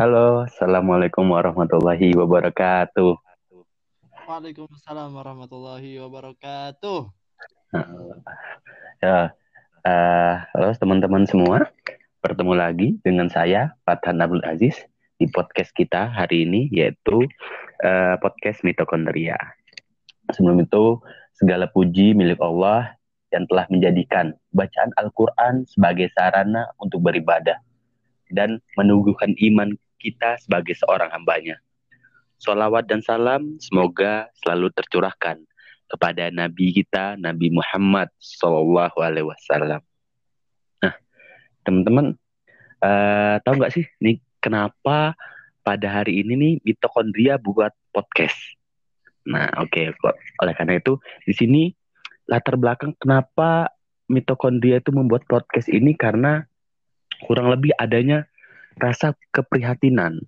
Halo, Assalamualaikum warahmatullahi wabarakatuh. Waalaikumsalam warahmatullahi wabarakatuh. Ya, uh, halo teman-teman semua. Bertemu lagi dengan saya, Fathan Abdul Aziz, di podcast kita hari ini, yaitu uh, podcast mitokondria. Sebelum itu, segala puji milik Allah yang telah menjadikan bacaan Al-Quran sebagai sarana untuk beribadah dan menunggukan iman kita sebagai seorang hambanya. Salawat dan salam semoga selalu tercurahkan kepada Nabi kita, Nabi Muhammad Wasallam. Nah, teman-teman, uh, tahu nggak sih nih kenapa pada hari ini nih mitokondria buat podcast? Nah, oke, okay. oleh karena itu di sini latar belakang kenapa mitokondria itu membuat podcast ini karena kurang lebih adanya rasa keprihatinan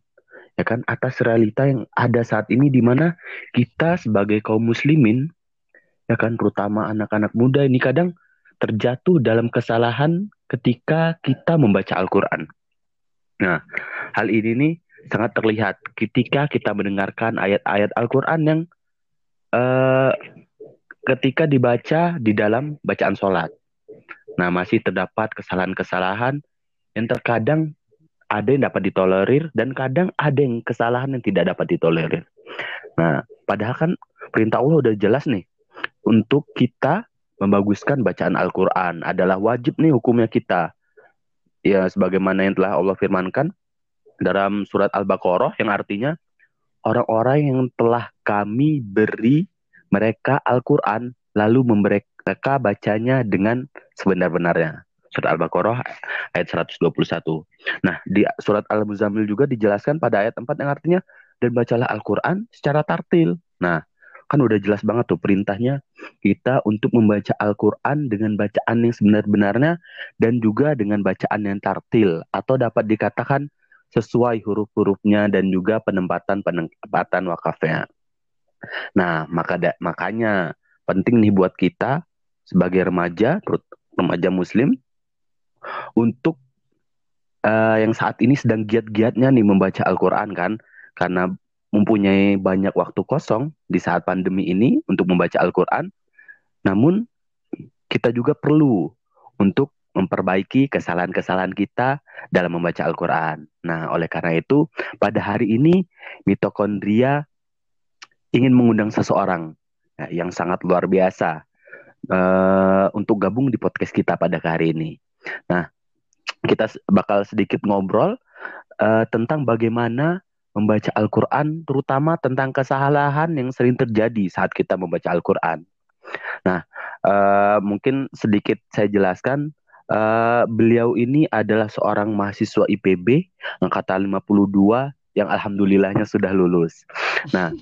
ya kan atas realita yang ada saat ini di mana kita sebagai kaum muslimin ya kan terutama anak-anak muda ini kadang terjatuh dalam kesalahan ketika kita membaca Al-Qur'an. Nah, hal ini nih sangat terlihat ketika kita mendengarkan ayat-ayat Al-Qur'an yang uh, ketika dibaca di dalam bacaan sholat. Nah, masih terdapat kesalahan-kesalahan yang terkadang ada yang dapat ditolerir dan kadang ada yang kesalahan yang tidak dapat ditolerir. Nah, padahal kan perintah Allah udah jelas nih untuk kita membaguskan bacaan Al-Qur'an adalah wajib nih hukumnya kita. Ya sebagaimana yang telah Allah firmankan dalam surat Al-Baqarah yang artinya orang-orang yang telah kami beri mereka Al-Quran lalu mereka bacanya dengan sebenar-benarnya. Surat Al-Baqarah ayat 121. Nah, di surat Al-Muzammil juga dijelaskan pada ayat 4 yang artinya dan bacalah Al-Quran secara tartil. Nah, kan udah jelas banget tuh perintahnya kita untuk membaca Al-Quran dengan bacaan yang sebenar-benarnya dan juga dengan bacaan yang tartil atau dapat dikatakan sesuai huruf-hurufnya dan juga penempatan-penempatan wakafnya. Nah, maka da, makanya penting nih buat kita sebagai remaja, remaja muslim untuk uh, yang saat ini sedang giat-giatnya nih membaca Al-Qur'an kan karena mempunyai banyak waktu kosong di saat pandemi ini untuk membaca Al-Qur'an. Namun kita juga perlu untuk memperbaiki kesalahan-kesalahan kita dalam membaca Al-Quran. Nah, oleh karena itu, pada hari ini mitokondria ingin mengundang seseorang ya, yang sangat luar biasa uh, untuk gabung di podcast kita pada hari ini. Nah, kita bakal sedikit ngobrol uh, tentang bagaimana membaca Al-Quran, terutama tentang kesalahan yang sering terjadi saat kita membaca Al-Quran. Nah, uh, mungkin sedikit saya jelaskan. Uh, beliau ini adalah seorang mahasiswa IPB angkatan 52 yang alhamdulillahnya sudah lulus. Nah,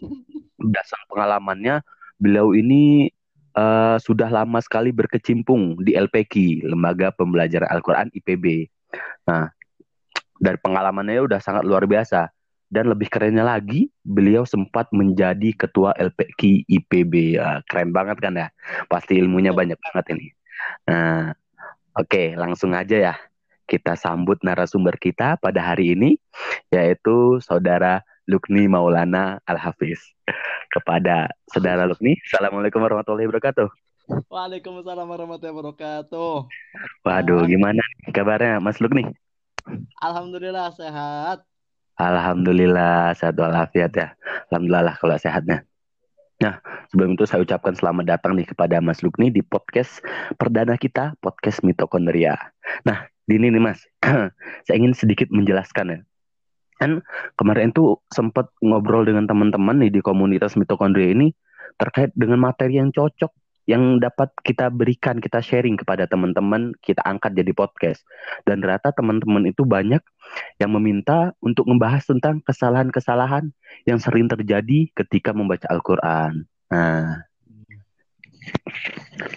berdasarkan pengalamannya, beliau ini uh, sudah lama sekali berkecimpung di LPQ, Lembaga Pembelajaran Al-Quran IPB. Nah, dari pengalamannya udah sangat luar biasa. Dan lebih kerennya lagi, beliau sempat menjadi ketua LPQ IPB. Ya, keren banget kan ya? Pasti ilmunya banyak banget ini. Nah, oke, okay, langsung aja ya kita sambut narasumber kita pada hari ini yaitu saudara Lukni Maulana Al-Hafiz. Kepada saudara Lukni, Assalamualaikum warahmatullahi wabarakatuh. Waalaikumsalam warahmatullahi wabarakatuh. Waduh, gimana kabarnya Mas Lukni? Alhamdulillah sehat. Alhamdulillah sehat walafiat ya. Alhamdulillah kalau sehatnya. Nah, sebelum itu saya ucapkan selamat datang nih kepada Mas Lukni di podcast perdana kita, podcast mitokondria. Nah, Dini nih mas, saya ingin sedikit menjelaskan ya. Kan kemarin tuh sempat ngobrol dengan teman-teman nih di komunitas mitokondria ini terkait dengan materi yang cocok yang dapat kita berikan, kita sharing kepada teman-teman, kita angkat jadi podcast. Dan ternyata teman-teman itu banyak yang meminta untuk membahas tentang kesalahan-kesalahan yang sering terjadi ketika membaca Al-Quran. Nah,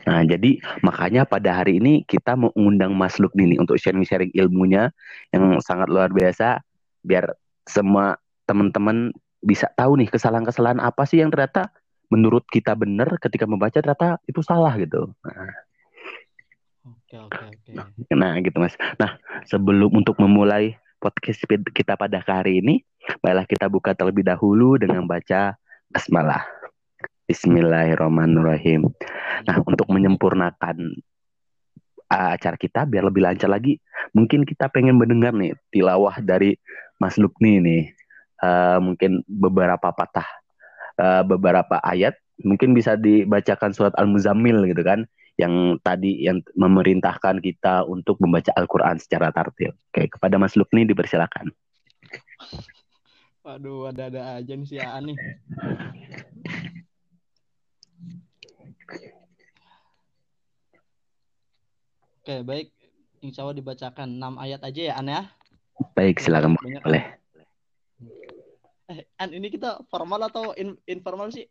Nah, jadi makanya pada hari ini kita mengundang Mas Luk ini untuk sharing-sharing ilmunya yang sangat luar biasa biar semua teman-teman bisa tahu nih kesalahan-kesalahan apa sih yang ternyata menurut kita benar ketika membaca ternyata itu salah gitu. Nah. Oke, oke, oke. Nah, gitu Mas. Nah, sebelum untuk memulai podcast kita pada hari ini, baiklah kita buka terlebih dahulu dengan baca basmalah. Bismillahirrahmanirrahim. Nah, untuk menyempurnakan uh, acara kita biar lebih lancar lagi, mungkin kita pengen mendengar nih tilawah dari Mas Lukni nih. Uh, mungkin beberapa patah uh, beberapa ayat mungkin bisa dibacakan surat Al-Muzammil gitu kan yang tadi yang memerintahkan kita untuk membaca Al-Qur'an secara tartil. Oke, kepada Mas Lukni dipersilakan. Waduh, ada-ada aja nih si. Oke, baik. Insya Allah dibacakan 6 ayat aja ya, An ya. Baik, silakan boleh. Eh, An, ini kita formal atau in informal sih?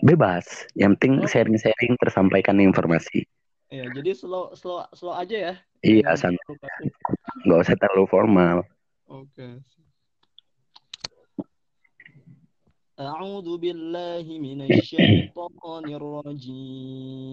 Bebas. Yang penting oh. sharing-sharing tersampaikan informasi. Iya, jadi slow slow slow aja ya. Iya, santai. Gak usah terlalu formal. Oke. أعوذ بالله من الشيطان الرجيم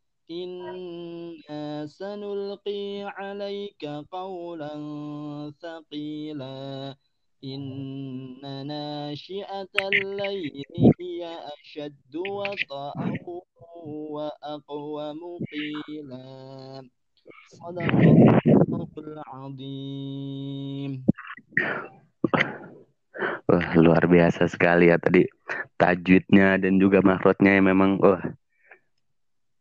إنا سنلقي عليك قولا ثقيلا إن ناشئة الليل هي أشد وطأ وأقوم قيلا صدق الله العظيم Wah, luar biasa sekali ya tadi tajwidnya dan juga makrotnya yang memang wah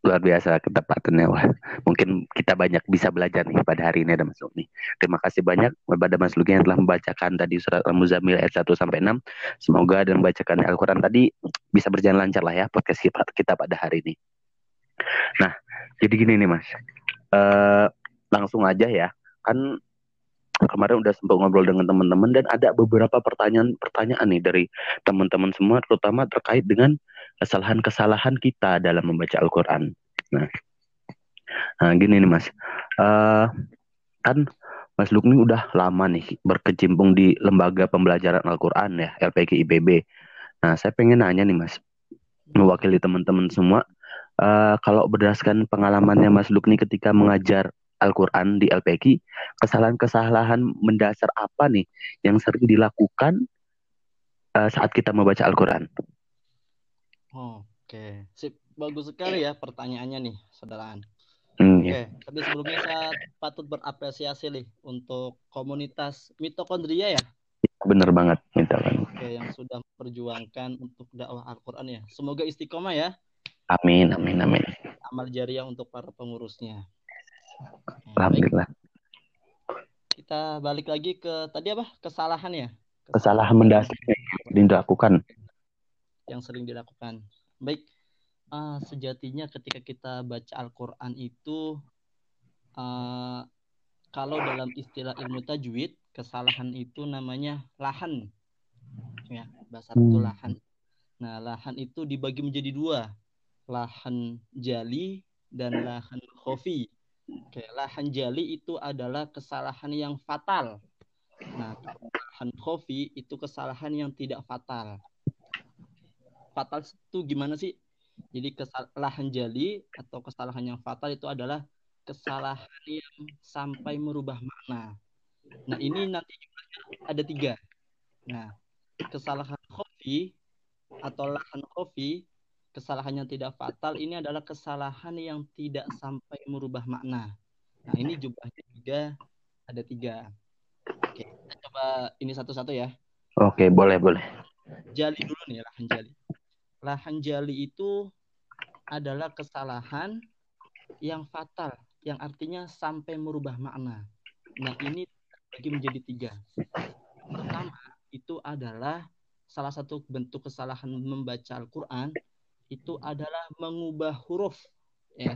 luar biasa ketepatannya wah. Mungkin kita banyak bisa belajar nih pada hari ini ada Mas Lukni terima kasih banyak kepada Mas Lukni yang telah membacakan tadi surat Al-Muzammil ayat 1 sampai 6 semoga dan membacakan Al-Quran tadi bisa berjalan lancar lah ya podcast kita pada hari ini. Nah jadi gini nih Mas. Uh, langsung aja ya. Kan kemarin udah sempat ngobrol dengan teman-teman dan ada beberapa pertanyaan-pertanyaan nih dari teman-teman semua terutama terkait dengan kesalahan-kesalahan kita dalam membaca Al-Qur'an. Nah. Nah, gini nih Mas. Uh, kan Mas Lukni udah lama nih berkecimpung di lembaga pembelajaran Al-Qur'an ya, LPG IPB. Nah, saya pengen nanya nih Mas, mewakili teman-teman semua, uh, kalau berdasarkan pengalamannya Mas Lukni ketika mengajar Al-Quran di LPG, kesalahan-kesalahan mendasar apa nih yang sering dilakukan uh, saat kita membaca Al-Quran? Oke, sip. Bagus sekali ya pertanyaannya nih, saudaraan. Hmm, Oke, ya. tapi sebelumnya saya patut berapresiasi nih untuk komunitas mitokondria ya. Bener banget, mitokondria. Oke, yang sudah memperjuangkan untuk dakwah Al-Quran ya. Semoga istiqomah ya. Amin, amin, amin. Amal jariah untuk para pengurusnya. Alhamdulillah. Kita balik lagi ke tadi apa? Kesalahan ya? Kesalahan mendasar yang dilakukan. Yang sering dilakukan. Baik. Uh, sejatinya ketika kita baca Al-Qur'an itu uh, kalau dalam istilah ilmu tajwid, kesalahan itu namanya lahan. Ya, bahasa itu hmm. lahan. Nah, lahan itu dibagi menjadi dua. Lahan jali dan lahan khofi. Oke, lahan jali itu adalah kesalahan yang fatal. Nah, lahan kofi itu kesalahan yang tidak fatal. Fatal itu gimana sih? Jadi kesalahan jali atau kesalahan yang fatal itu adalah kesalahan yang sampai merubah makna. Nah, ini nanti ada tiga. Nah, kesalahan kofi atau lahan kofi kesalahan yang tidak fatal ini adalah kesalahan yang tidak sampai merubah makna. Nah ini jumlahnya juga ada tiga. Oke, kita coba ini satu-satu ya. Oke, boleh boleh. Jali dulu nih lahan jali. Lahan jali itu adalah kesalahan yang fatal, yang artinya sampai merubah makna. Nah ini bagi menjadi tiga. Pertama itu adalah salah satu bentuk kesalahan membaca Al-Quran itu adalah mengubah huruf. Ya,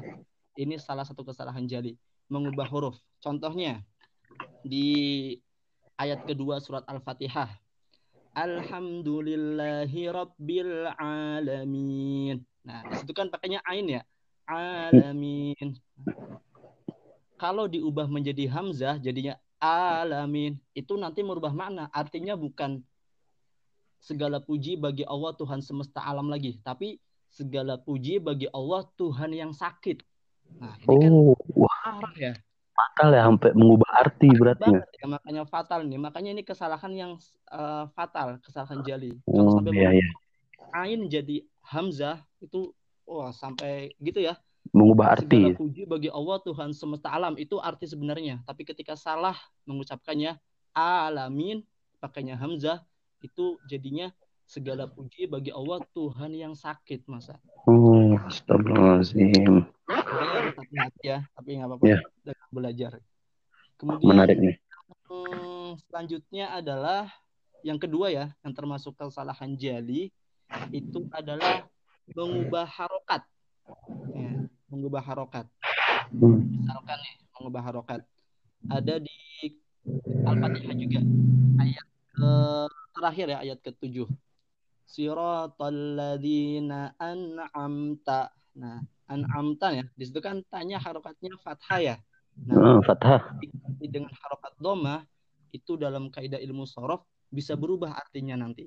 ini salah satu kesalahan jali, mengubah huruf. Contohnya di ayat kedua surat Al-Fatihah. Alhamdulillahi rabbil alamin. Nah, di situ kan pakainya ain ya. Alamin. Kalau diubah menjadi hamzah jadinya alamin. Itu nanti merubah makna. Artinya bukan segala puji bagi Allah Tuhan semesta alam lagi, tapi segala puji bagi Allah Tuhan yang sakit. Nah, ini kan oh, kan wah. ya fatal ya sampai mengubah arti berarti ya. ya. makanya fatal nih makanya ini kesalahan yang uh, fatal kesalahan jali oh, kalau sampai iya, iya. ain jadi hamzah itu wah sampai gitu ya mengubah arti Segala puji bagi Allah Tuhan semesta alam itu arti sebenarnya tapi ketika salah mengucapkannya alamin pakainya hamzah itu jadinya segala puji bagi Allah Tuhan yang sakit masa. Oh, astagfirullahaladzim. Hati ya, tapi nggak apa-apa. Yeah. Belajar. Kemudian menarik nih. Hmm, selanjutnya adalah yang kedua ya, yang termasuk kesalahan jali itu adalah mengubah harokat. Ya, mengubah harokat. Hmm. Misalkan nih, mengubah harokat. Ada di Al-Fatihah juga ayat ke terakhir ya ayat ke-7 siratal ladzina an'amta. Nah, an'amta ya. Di situ kan tanya harokatnya fathah ya. Nah, oh, fathah. Dengan harokat doma itu dalam kaidah ilmu sorof bisa berubah artinya nanti.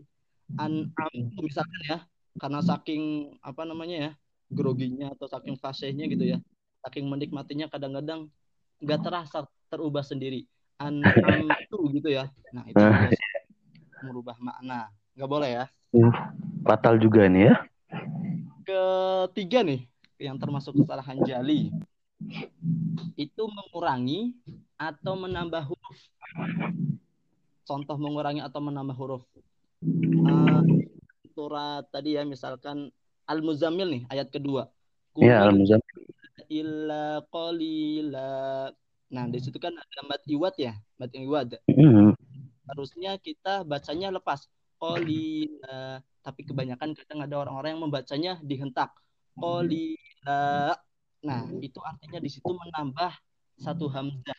An'amtu misalkan ya, karena saking apa namanya ya, groginya atau saking fasihnya gitu ya, saking menikmatinya kadang-kadang nggak terasa terubah sendiri. An'amtu gitu ya. Nah, itu ah. merubah makna. Nggak boleh ya. Hmm, fatal juga ini ya. Ketiga nih, yang termasuk kesalahan jali. Itu mengurangi atau menambah huruf. Contoh mengurangi atau menambah huruf. Uh, surat tadi ya, misalkan Al-Muzammil nih, ayat kedua. Iya, Al-Muzammil. Illa qalila. Nah, di situ kan ada mat iwat ya, mat iwat. Mm. Harusnya kita bacanya lepas kolila tapi kebanyakan kadang ada orang-orang yang membacanya dihentak kolila nah itu artinya di situ menambah satu hamzah.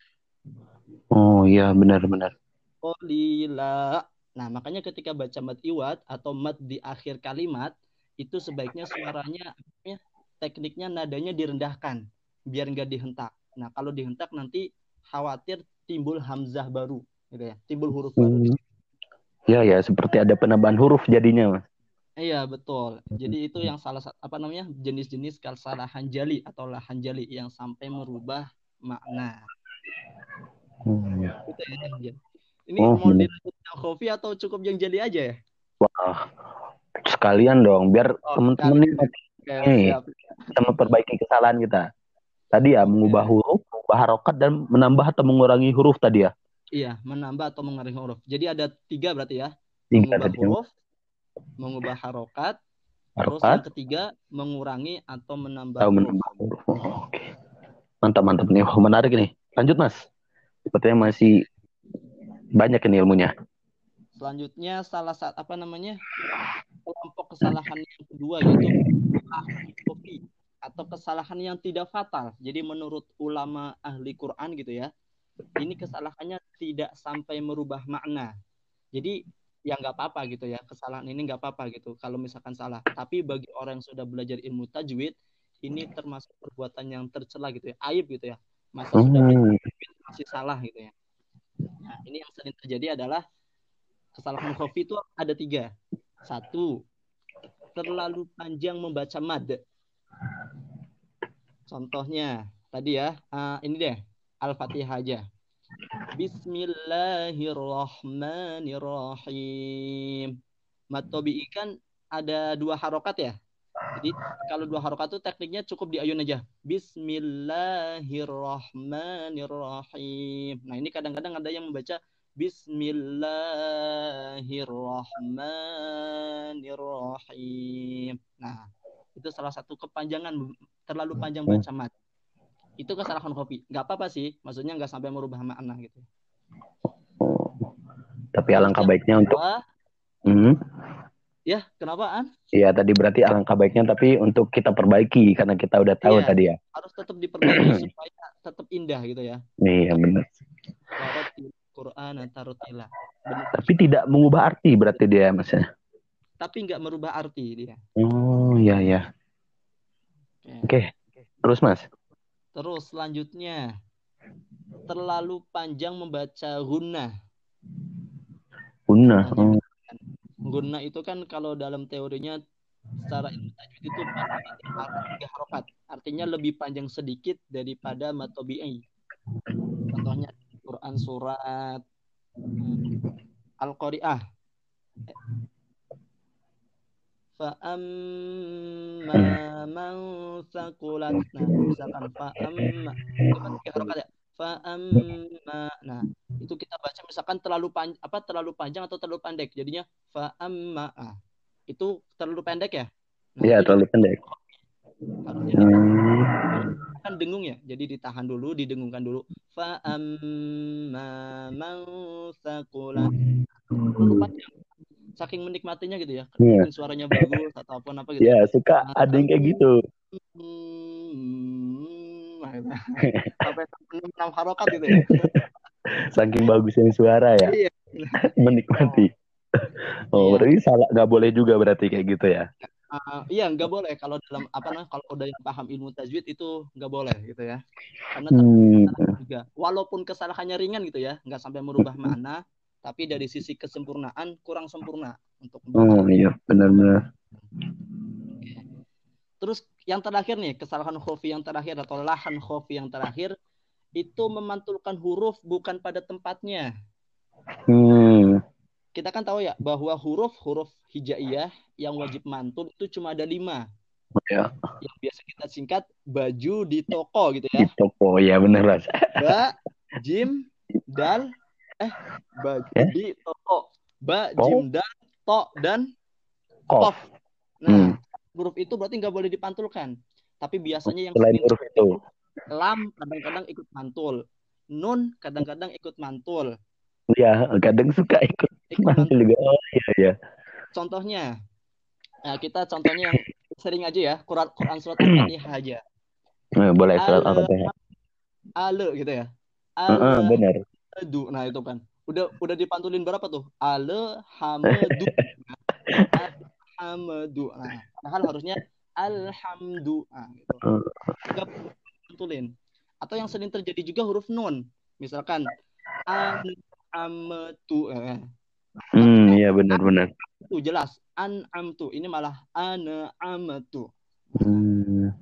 Oh iya benar-benar kolila nah makanya ketika baca mat iwat atau mat di akhir kalimat itu sebaiknya suaranya ya, tekniknya nadanya direndahkan biar nggak dihentak. Nah kalau dihentak nanti khawatir timbul hamzah baru gitu ya timbul huruf baru. Hmm. Ya ya seperti ada penambahan huruf jadinya mas. Iya betul. Jadi itu yang salah satu apa namanya jenis-jenis kesalahan jali atau lahan jali yang sampai merubah makna. Hmm. Itu ya, Ini oh, mau dilanjutkan kopi atau cukup yang jali aja ya? Wah sekalian dong biar oh, teman-teman ini okay, kita memperbaiki kesalahan kita. Tadi ya mengubah huruf, mengubah harokat dan menambah atau mengurangi huruf tadi ya. Iya, menambah atau mengurangi huruf. Jadi ada tiga berarti ya. Tiga mengubah huruf, mengubah harokat, harokat, terus yang ketiga mengurangi atau menambah atau menambah huruf. Oh, Oke. Mantap, mantap nih. Oh, menarik nih. Lanjut, Mas. Sepertinya masih banyak ini ilmunya. Selanjutnya salah satu apa namanya? kelompok kesalahan yang kedua yaitu kopi atau kesalahan yang tidak fatal. Jadi menurut ulama ahli Quran gitu ya, ini kesalahannya tidak sampai merubah makna. Jadi ya nggak apa-apa gitu ya kesalahan ini nggak apa-apa gitu kalau misalkan salah. Tapi bagi orang yang sudah belajar ilmu tajwid ini termasuk perbuatan yang tercela gitu ya aib gitu ya. Masa hmm. sudah masih salah gitu ya. Nah ini yang sering terjadi adalah kesalahan kopi itu ada tiga. Satu terlalu panjang membaca mad. Contohnya tadi ya, uh, ini deh Al-Fatihah aja. Bismillahirrahmanirrahim. Matobi kan ada dua harokat ya. Jadi kalau dua harokat itu tekniknya cukup di ayun aja. Bismillahirrahmanirrahim. Nah ini kadang-kadang ada yang membaca Bismillahirrahmanirrahim. Nah itu salah satu kepanjangan terlalu panjang baca mat itu kesalahan kopi nggak apa-apa sih maksudnya nggak sampai merubah makna gitu tapi alangkah baiknya untuk hmm. ya kenapa an Iya tadi berarti alangkah baiknya tapi untuk kita perbaiki karena kita udah tahu ya, tadi ya harus tetap diperbaiki supaya tetap indah gitu ya iya benar Quran tartila. Tapi tidak mengubah arti berarti dia maksudnya. Tapi nggak merubah arti dia. Oh iya iya. Oke. Okay. Terus Mas. Terus selanjutnya terlalu panjang membaca guna. Guna. Oh. Guna itu kan kalau dalam teorinya secara ilmu tajwid itu tiga. Artinya lebih panjang sedikit daripada matobi'i. Contohnya Quran surat hmm, Al-Qari'ah. Fa'amma man sakulat. Nah, misalkan fa'amma. Itu kan harokat ya. Fa'amma. Nah, itu kita baca misalkan terlalu panjang apa terlalu panjang atau terlalu pendek. Jadinya fa'amma. Nah, itu terlalu pendek ya? Iya, nah, terlalu pendek. Hmm. Kan dengung ya, jadi ditahan dulu, didengungkan dulu. Fa amma man Terlalu panjang. Saking menikmatinya gitu ya. Yeah. suaranya bagus atau apa apa gitu. Iya, yeah, suka nah, ada yang kayak gitu. Hmm, sampai enam harokat gitu ya. Saking bagusnya suara ya. Iya. Menikmati. Oh, iya. berarti salah nggak boleh juga berarti kayak gitu ya? Uh, iya nggak boleh kalau dalam apa nah kalau udah yang paham ilmu tajwid itu nggak boleh gitu ya karena hmm. juga walaupun kesalahannya ringan gitu ya nggak sampai merubah hmm. makna tapi dari sisi kesempurnaan kurang sempurna untuk oh iya benar-benar terus yang terakhir nih kesalahan khofi yang terakhir atau lahan khofi yang terakhir itu memantulkan huruf bukan pada tempatnya hmm kita kan tahu ya bahwa huruf-huruf hijaiyah yang wajib mantul itu cuma ada lima. Ya. Yang biasa kita singkat baju di toko gitu ya. Di toko ya benar. Ba, jim, dal, eh eh? di toko. Ba, oh. jim, dal, to dan kof. Nah, hmm. huruf itu berarti nggak boleh dipantulkan. Tapi biasanya yang selain huruf itu lam kadang-kadang ikut mantul. Nun kadang-kadang ikut mantul. Iya, kadang suka ikut, ikut juga. Oh iya iya. Contohnya, nah kita contohnya yang sering aja ya, Quran Quran surat Al-Fatihah aja. Eh, boleh surat Al-Fatihah. Ale gitu ya. Ale, uh, uh, benar. Du, nah itu kan. Udah udah dipantulin berapa tuh? Ale hamdu. Alhamdu. Nah, padahal harusnya alhamdu. Nah, gitu. Pantulin. Atau yang sering terjadi juga huruf nun. Misalkan an amtu eh. Hmm, iya benar-benar. Itu jelas an amtu. Ini malah ana amtu. Hmm.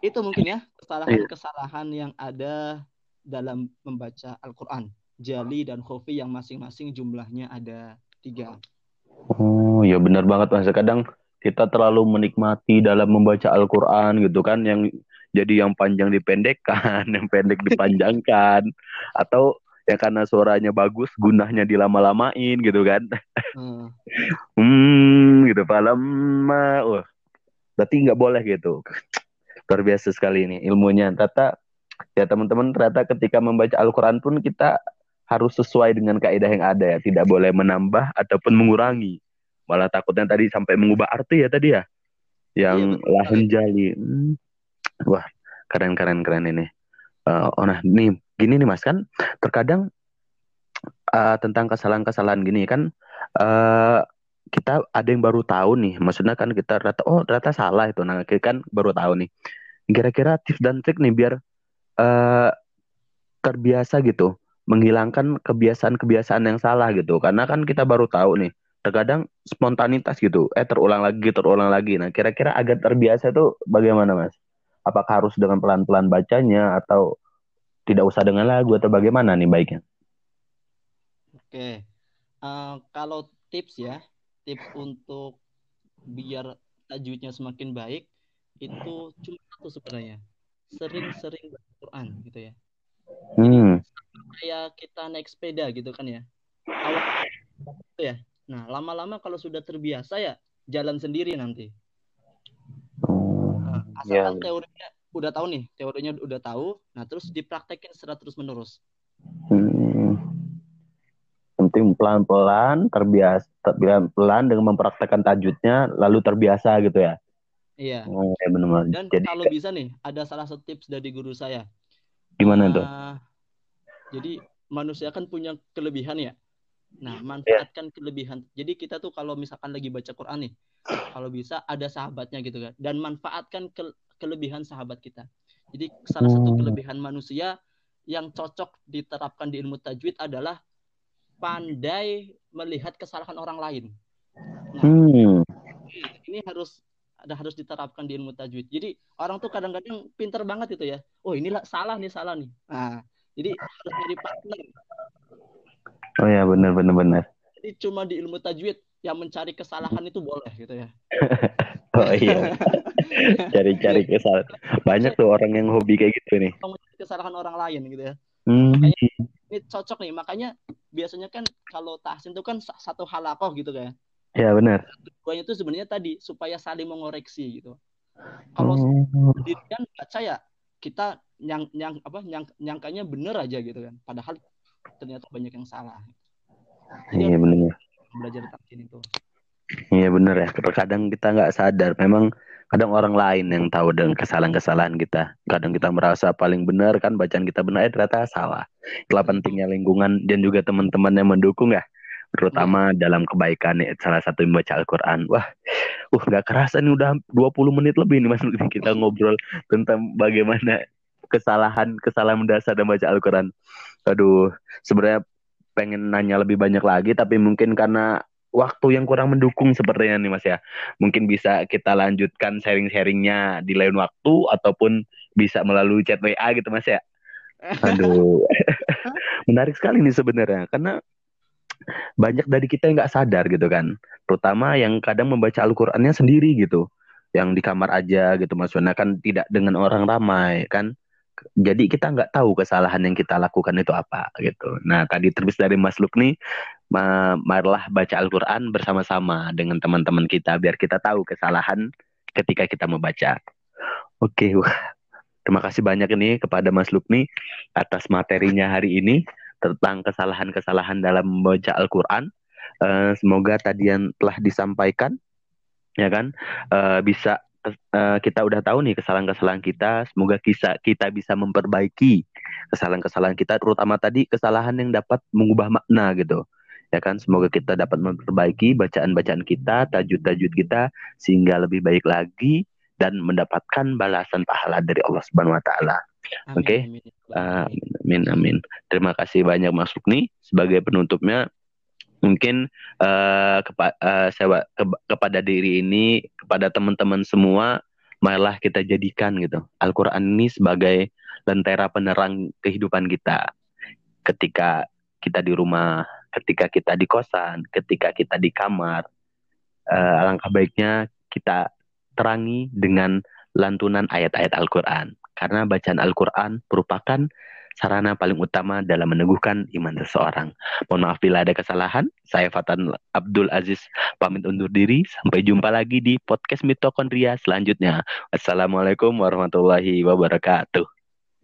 Itu mungkin ya kesalahan-kesalahan yang ada dalam membaca Al-Qur'an. Jali dan khofi yang masing-masing jumlahnya ada tiga. Oh, ya benar banget Mas. Kadang kita terlalu menikmati dalam membaca Al-Qur'an gitu kan yang jadi yang panjang dipendekkan, yang pendek dipanjangkan atau ya karena suaranya bagus gunahnya dilama-lamain gitu kan. Hmm, hmm gitu. Palama wah berarti nggak boleh gitu. Luar biasa sekali ini ilmunya. Tata ya teman-teman ternyata ketika membaca Al-Quran pun kita harus sesuai dengan kaidah yang ada ya. Tidak boleh menambah ataupun mengurangi. Malah takutnya tadi sampai mengubah arti ya tadi ya. Yang iya, lahan jali. Hmm. wah keren keren keren ini. Uh, oh nah nih gini nih mas kan? Terkadang uh, tentang kesalahan-kesalahan gini kan uh, kita ada yang baru tahu nih. Maksudnya kan kita rata oh ternyata salah itu. Nah kita kan baru tahu nih. Kira-kira tips dan trik nih biar uh, terbiasa gitu menghilangkan kebiasaan-kebiasaan yang salah gitu. Karena kan kita baru tahu nih terkadang spontanitas gitu. Eh terulang lagi terulang lagi. Nah kira-kira agar terbiasa itu bagaimana mas? Apakah harus dengan pelan-pelan bacanya atau tidak usah dengan lagu atau bagaimana nih baiknya? Oke, uh, kalau tips ya, tips untuk biar tajwidnya semakin baik itu cuma satu sebenarnya, sering-sering baca Quran gitu ya. Hmm. Kayak kita naik sepeda gitu kan ya. Awal ya. Nah, lama-lama kalau sudah terbiasa ya jalan sendiri nanti. Oh, nah, asalkan yeah. teorinya udah tahu nih teorinya udah tahu nah terus dipraktekin secara terus menerus hmm. penting pelan pelan terbiasa pelan pelan dengan mempraktekkan tajwidnya lalu terbiasa gitu ya iya oh, ya benar dan jadi, kalau bisa nih ada salah satu tips dari guru saya gimana uh, tuh jadi manusia kan punya kelebihan ya. Nah, manfaatkan yeah. kelebihan. Jadi kita tuh kalau misalkan lagi baca Quran nih, kalau bisa ada sahabatnya gitu kan, dan manfaatkan ke kelebihan sahabat kita. Jadi salah satu hmm. kelebihan manusia yang cocok diterapkan di ilmu tajwid adalah pandai melihat kesalahan orang lain. Nah, hmm. ini harus ada harus diterapkan di ilmu tajwid. Jadi orang tuh kadang-kadang pinter banget itu ya. Oh inilah salah nih salah nih. Nah, jadi harus jadi partner. Oh ya benar benar benar. Jadi cuma di ilmu tajwid yang mencari kesalahan itu boleh gitu ya. oh iya. Cari-cari kesalahan. Banyak tuh orang yang hobi kayak gitu nih. Kesalahan orang lain gitu ya. Hmm. Makanya ini cocok nih. Makanya biasanya kan kalau tahsin itu kan satu halakoh gitu kan. Ya benar. Tujuannya itu sebenarnya tadi supaya saling mengoreksi gitu. Kalau oh. sendirian baca ya kita nyang nyang apa nyang nyangkanya bener aja gitu kan. Padahal ternyata banyak yang salah. Jadi iya benar. Belajar tahsin itu. Iya benar ya. Terkadang kita nggak sadar. Memang kadang orang lain yang tahu dengan kesalahan-kesalahan kita. Kadang kita merasa paling benar kan bacaan kita benar, eh, ternyata salah. Itulah pentingnya lingkungan dan juga teman-teman yang mendukung ya terutama hmm. dalam kebaikan ya, salah satu membaca Al-Quran. Wah, uh gak kerasa nih udah 20 menit lebih nih mas kita ngobrol tentang bagaimana kesalahan kesalahan mendasar dalam baca Al-Quran. Aduh, sebenarnya pengen nanya lebih banyak lagi tapi mungkin karena waktu yang kurang mendukung sepertinya nih mas ya. Mungkin bisa kita lanjutkan sharing-sharingnya di lain waktu ataupun bisa melalui chat WA gitu mas ya. Aduh, menarik sekali nih sebenarnya karena banyak dari kita yang nggak sadar gitu kan terutama yang kadang membaca Al-Qur'annya sendiri gitu yang di kamar aja gitu maksudnya kan tidak dengan orang ramai kan jadi kita nggak tahu kesalahan yang kita lakukan itu apa gitu nah tadi terbis dari Mas Luk nih marilah baca Al-Quran bersama-sama dengan teman-teman kita biar kita tahu kesalahan ketika kita membaca oke wah terima kasih banyak ini kepada Mas Lukni atas materinya hari ini tentang kesalahan-kesalahan dalam membaca Al-Quran. Uh, semoga tadi yang telah disampaikan, ya kan, uh, bisa uh, kita udah tahu nih kesalahan-kesalahan kita. Semoga kita kita bisa memperbaiki kesalahan-kesalahan kita, terutama tadi kesalahan yang dapat mengubah makna gitu. Ya kan, semoga kita dapat memperbaiki bacaan-bacaan kita, tajud-tajud kita sehingga lebih baik lagi dan mendapatkan balasan pahala dari Allah Subhanahu wa taala. Oke. Okay? Uh, amin amin. Terima kasih banyak Mas Lukni sebagai penutupnya mungkin uh, kepa uh, saya ke kepada diri ini kepada teman-teman semua marilah kita jadikan gitu Al-Qur'an ini sebagai lentera penerang kehidupan kita ketika kita di rumah, ketika kita di kosan, ketika kita di kamar. Uh, alangkah baiknya kita terangi dengan lantunan ayat-ayat Al-Qur'an karena bacaan Al-Quran merupakan sarana paling utama dalam meneguhkan iman seseorang. Mohon maaf bila ada kesalahan. Saya Fatan Abdul Aziz pamit undur diri. Sampai jumpa lagi di podcast mitokondria selanjutnya. Assalamualaikum warahmatullahi wabarakatuh.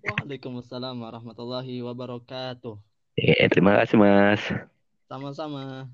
Waalaikumsalam warahmatullahi wabarakatuh. Eh, terima kasih Mas. Sama-sama.